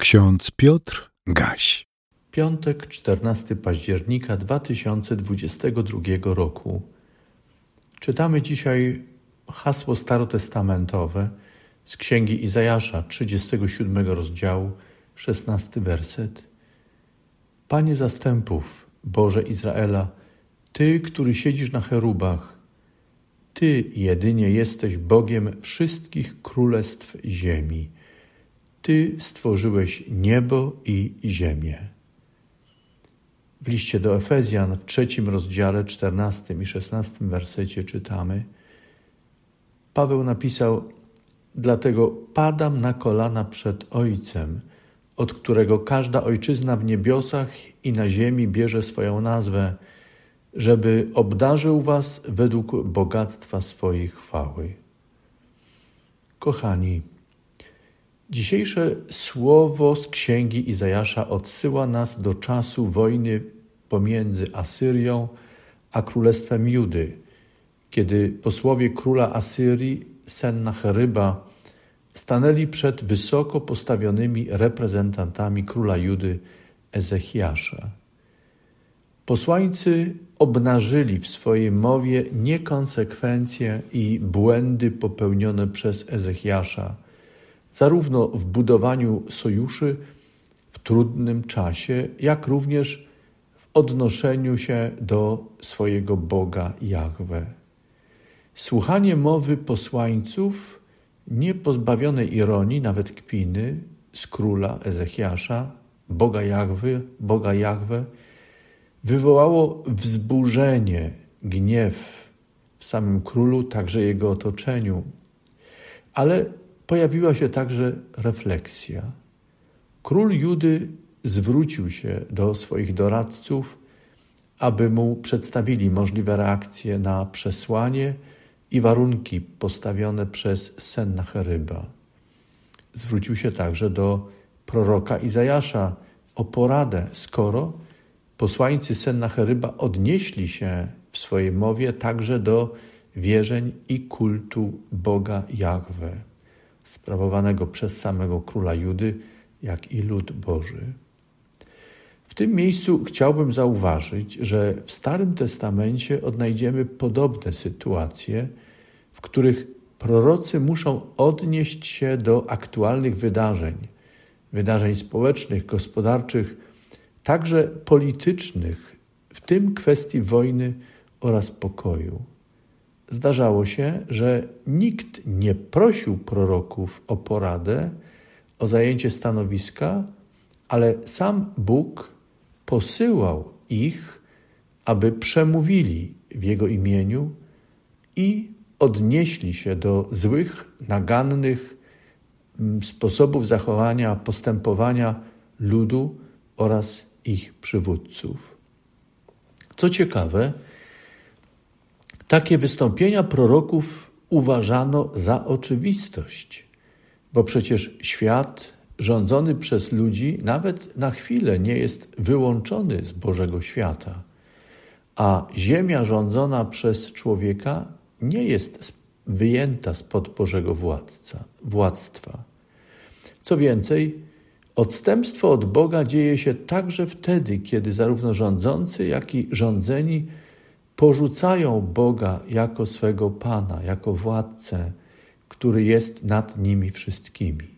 Ksiądz Piotr Gaś. Piątek, 14 października 2022 roku. Czytamy dzisiaj hasło starotestamentowe z księgi Izajasza, 37 rozdziału, 16 werset. Panie zastępów, Boże Izraela, Ty, który siedzisz na cherubach, Ty jedynie jesteś Bogiem wszystkich królestw ziemi. Ty stworzyłeś niebo i ziemię. W liście do Efezjan w trzecim rozdziale, czternastym i szesnastym wersecie czytamy: Paweł napisał: Dlatego padam na kolana przed Ojcem, od którego każda ojczyzna w niebiosach i na ziemi bierze swoją nazwę, żeby obdarzył Was według bogactwa swojej chwały. Kochani, Dzisiejsze słowo z księgi Izajasza odsyła nas do czasu wojny pomiędzy Asyrią a królestwem Judy, kiedy posłowie króla Asyrii Sennacheryba stanęli przed wysoko postawionymi reprezentantami króla Judy Ezechiasza. Posłańcy obnażyli w swojej mowie niekonsekwencje i błędy popełnione przez Ezechiasza – zarówno w budowaniu sojuszy w trudnym czasie, jak również w odnoszeniu się do swojego Boga Jahwe. Słuchanie mowy posłańców, nie pozbawionej ironii, nawet kpiny, z króla Ezechiasza, Boga Jahwe, Boga Jahwe, wywołało wzburzenie, gniew w samym królu, także jego otoczeniu. Ale pojawiła się także refleksja. Król Judy zwrócił się do swoich doradców, aby mu przedstawili możliwe reakcje na przesłanie i warunki postawione przez Sennacheryba. Zwrócił się także do proroka Izajasza o poradę, skoro posłańcy Sennacheryba odnieśli się w swojej mowie także do wierzeń i kultu Boga Jahwe sprawowanego przez samego króla Judy, jak i lud Boży. W tym miejscu chciałbym zauważyć, że w Starym Testamencie odnajdziemy podobne sytuacje, w których prorocy muszą odnieść się do aktualnych wydarzeń, wydarzeń społecznych, gospodarczych, także politycznych, w tym kwestii wojny oraz pokoju. Zdarzało się, że nikt nie prosił proroków o poradę, o zajęcie stanowiska, ale sam Bóg posyłał ich, aby przemówili w Jego imieniu i odnieśli się do złych, nagannych mm, sposobów zachowania, postępowania ludu oraz ich przywódców. Co ciekawe, takie wystąpienia proroków uważano za oczywistość, bo przecież świat rządzony przez ludzi nawet na chwilę nie jest wyłączony z Bożego świata, a ziemia rządzona przez człowieka nie jest wyjęta spod Bożego władca, władztwa. Co więcej, odstępstwo od Boga dzieje się także wtedy, kiedy zarówno rządzący, jak i rządzeni porzucają Boga jako swego Pana, jako władcę, który jest nad nimi wszystkimi.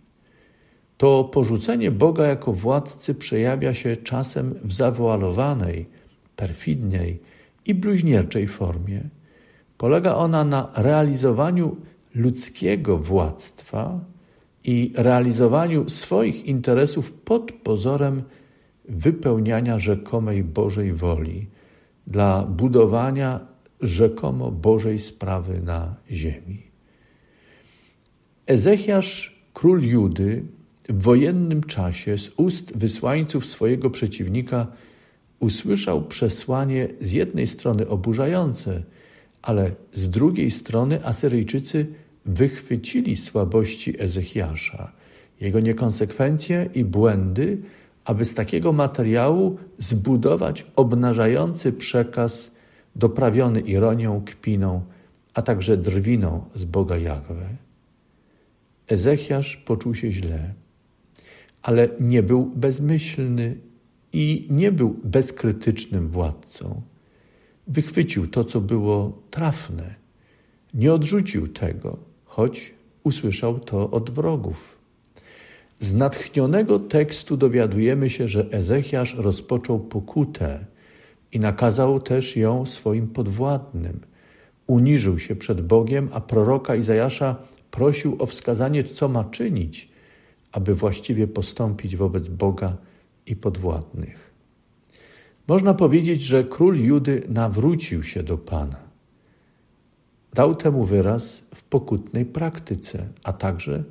To porzucenie Boga jako władcy przejawia się czasem w zawoalowanej, perfidnej i bluźnierczej formie. Polega ona na realizowaniu ludzkiego władztwa i realizowaniu swoich interesów pod pozorem wypełniania rzekomej Bożej woli dla budowania rzekomo Bożej sprawy na ziemi. Ezechiasz, król Judy, w wojennym czasie z ust wysłańców swojego przeciwnika usłyszał przesłanie z jednej strony oburzające, ale z drugiej strony Asyryjczycy wychwycili słabości Ezechiasza, jego niekonsekwencje i błędy, aby z takiego materiału zbudować obnażający przekaz doprawiony ironią, kpiną, a także drwiną z Boga Jahwe. Ezechiasz poczuł się źle. ale nie był bezmyślny i nie był bezkrytycznym władcą. Wychwycił to, co było trafne. Nie odrzucił tego, choć usłyszał to od wrogów. Z natchnionego tekstu dowiadujemy się, że Ezechiasz rozpoczął pokutę i nakazał też ją swoim podwładnym. Uniżył się przed Bogiem, a proroka Izajasza prosił o wskazanie, co ma czynić, aby właściwie postąpić wobec Boga i podwładnych. Można powiedzieć, że król Judy nawrócił się do Pana. Dał temu wyraz w pokutnej praktyce, a także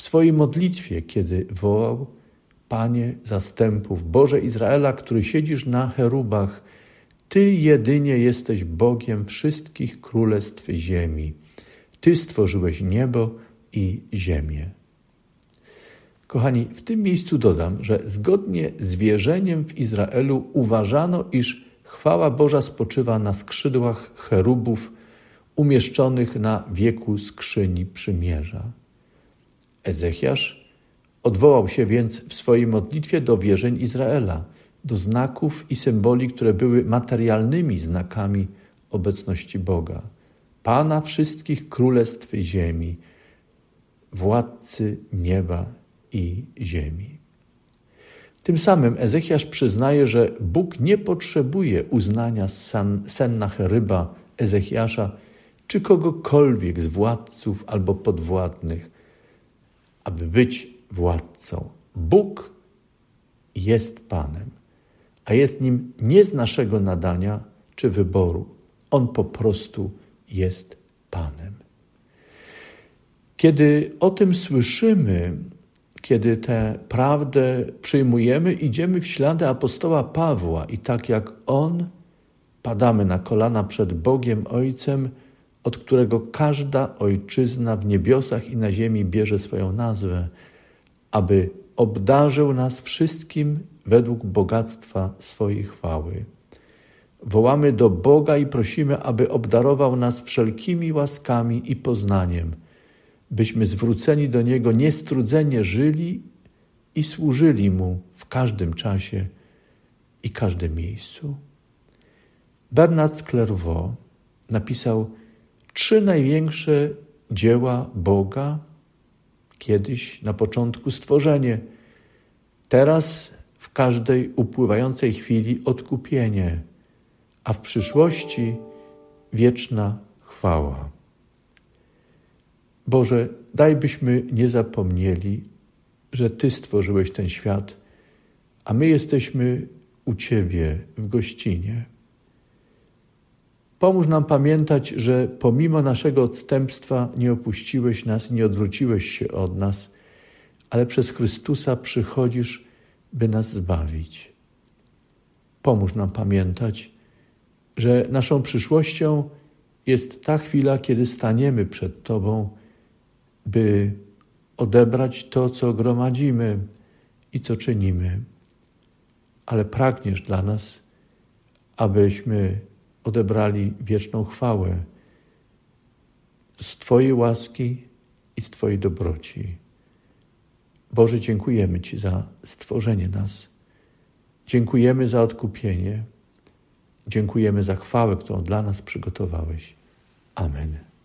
w swojej modlitwie, kiedy wołał: Panie zastępów, Boże Izraela, który siedzisz na cherubach, Ty jedynie jesteś Bogiem wszystkich królestw ziemi. Ty stworzyłeś niebo i ziemię. Kochani, w tym miejscu dodam, że zgodnie z wierzeniem w Izraelu uważano, iż chwała Boża spoczywa na skrzydłach cherubów umieszczonych na wieku skrzyni przymierza. Ezechiasz odwołał się więc w swojej modlitwie do wierzeń Izraela, do znaków i symboli, które były materialnymi znakami obecności Boga, Pana wszystkich królestw ziemi, władcy nieba i ziemi. Tym samym Ezechiasz przyznaje, że Bóg nie potrzebuje uznania Sennacheryba, Ezechiasza czy kogokolwiek z władców albo podwładnych, aby być władcą. Bóg jest Panem, a jest nim nie z naszego nadania czy wyboru. On po prostu jest Panem. Kiedy o tym słyszymy, kiedy tę prawdę przyjmujemy, idziemy w ślady apostoła Pawła i tak jak on, padamy na kolana przed Bogiem Ojcem, od którego każda ojczyzna w niebiosach i na ziemi bierze swoją nazwę, aby obdarzył nas wszystkim według bogactwa swojej chwały. Wołamy do Boga i prosimy, aby obdarował nas wszelkimi łaskami i poznaniem – byśmy zwróceni do Niego niestrudzenie żyli i służyli Mu w każdym czasie i każdym miejscu. Bernard Clairvaux napisał trzy największe dzieła Boga, kiedyś na początku stworzenie, teraz w każdej upływającej chwili odkupienie, a w przyszłości wieczna chwała. Boże, daj byśmy nie zapomnieli, że Ty stworzyłeś ten świat, a my jesteśmy u Ciebie w gościnie. Pomóż nam pamiętać, że pomimo naszego odstępstwa nie opuściłeś nas, nie odwróciłeś się od nas, ale przez Chrystusa przychodzisz, by nas zbawić. Pomóż nam pamiętać, że naszą przyszłością jest ta chwila, kiedy staniemy przed Tobą by odebrać to, co gromadzimy i co czynimy. Ale pragniesz dla nas, abyśmy odebrali wieczną chwałę z Twojej łaski i z Twojej dobroci. Boże, dziękujemy Ci za stworzenie nas. Dziękujemy za odkupienie. Dziękujemy za chwałę, którą dla nas przygotowałeś. Amen.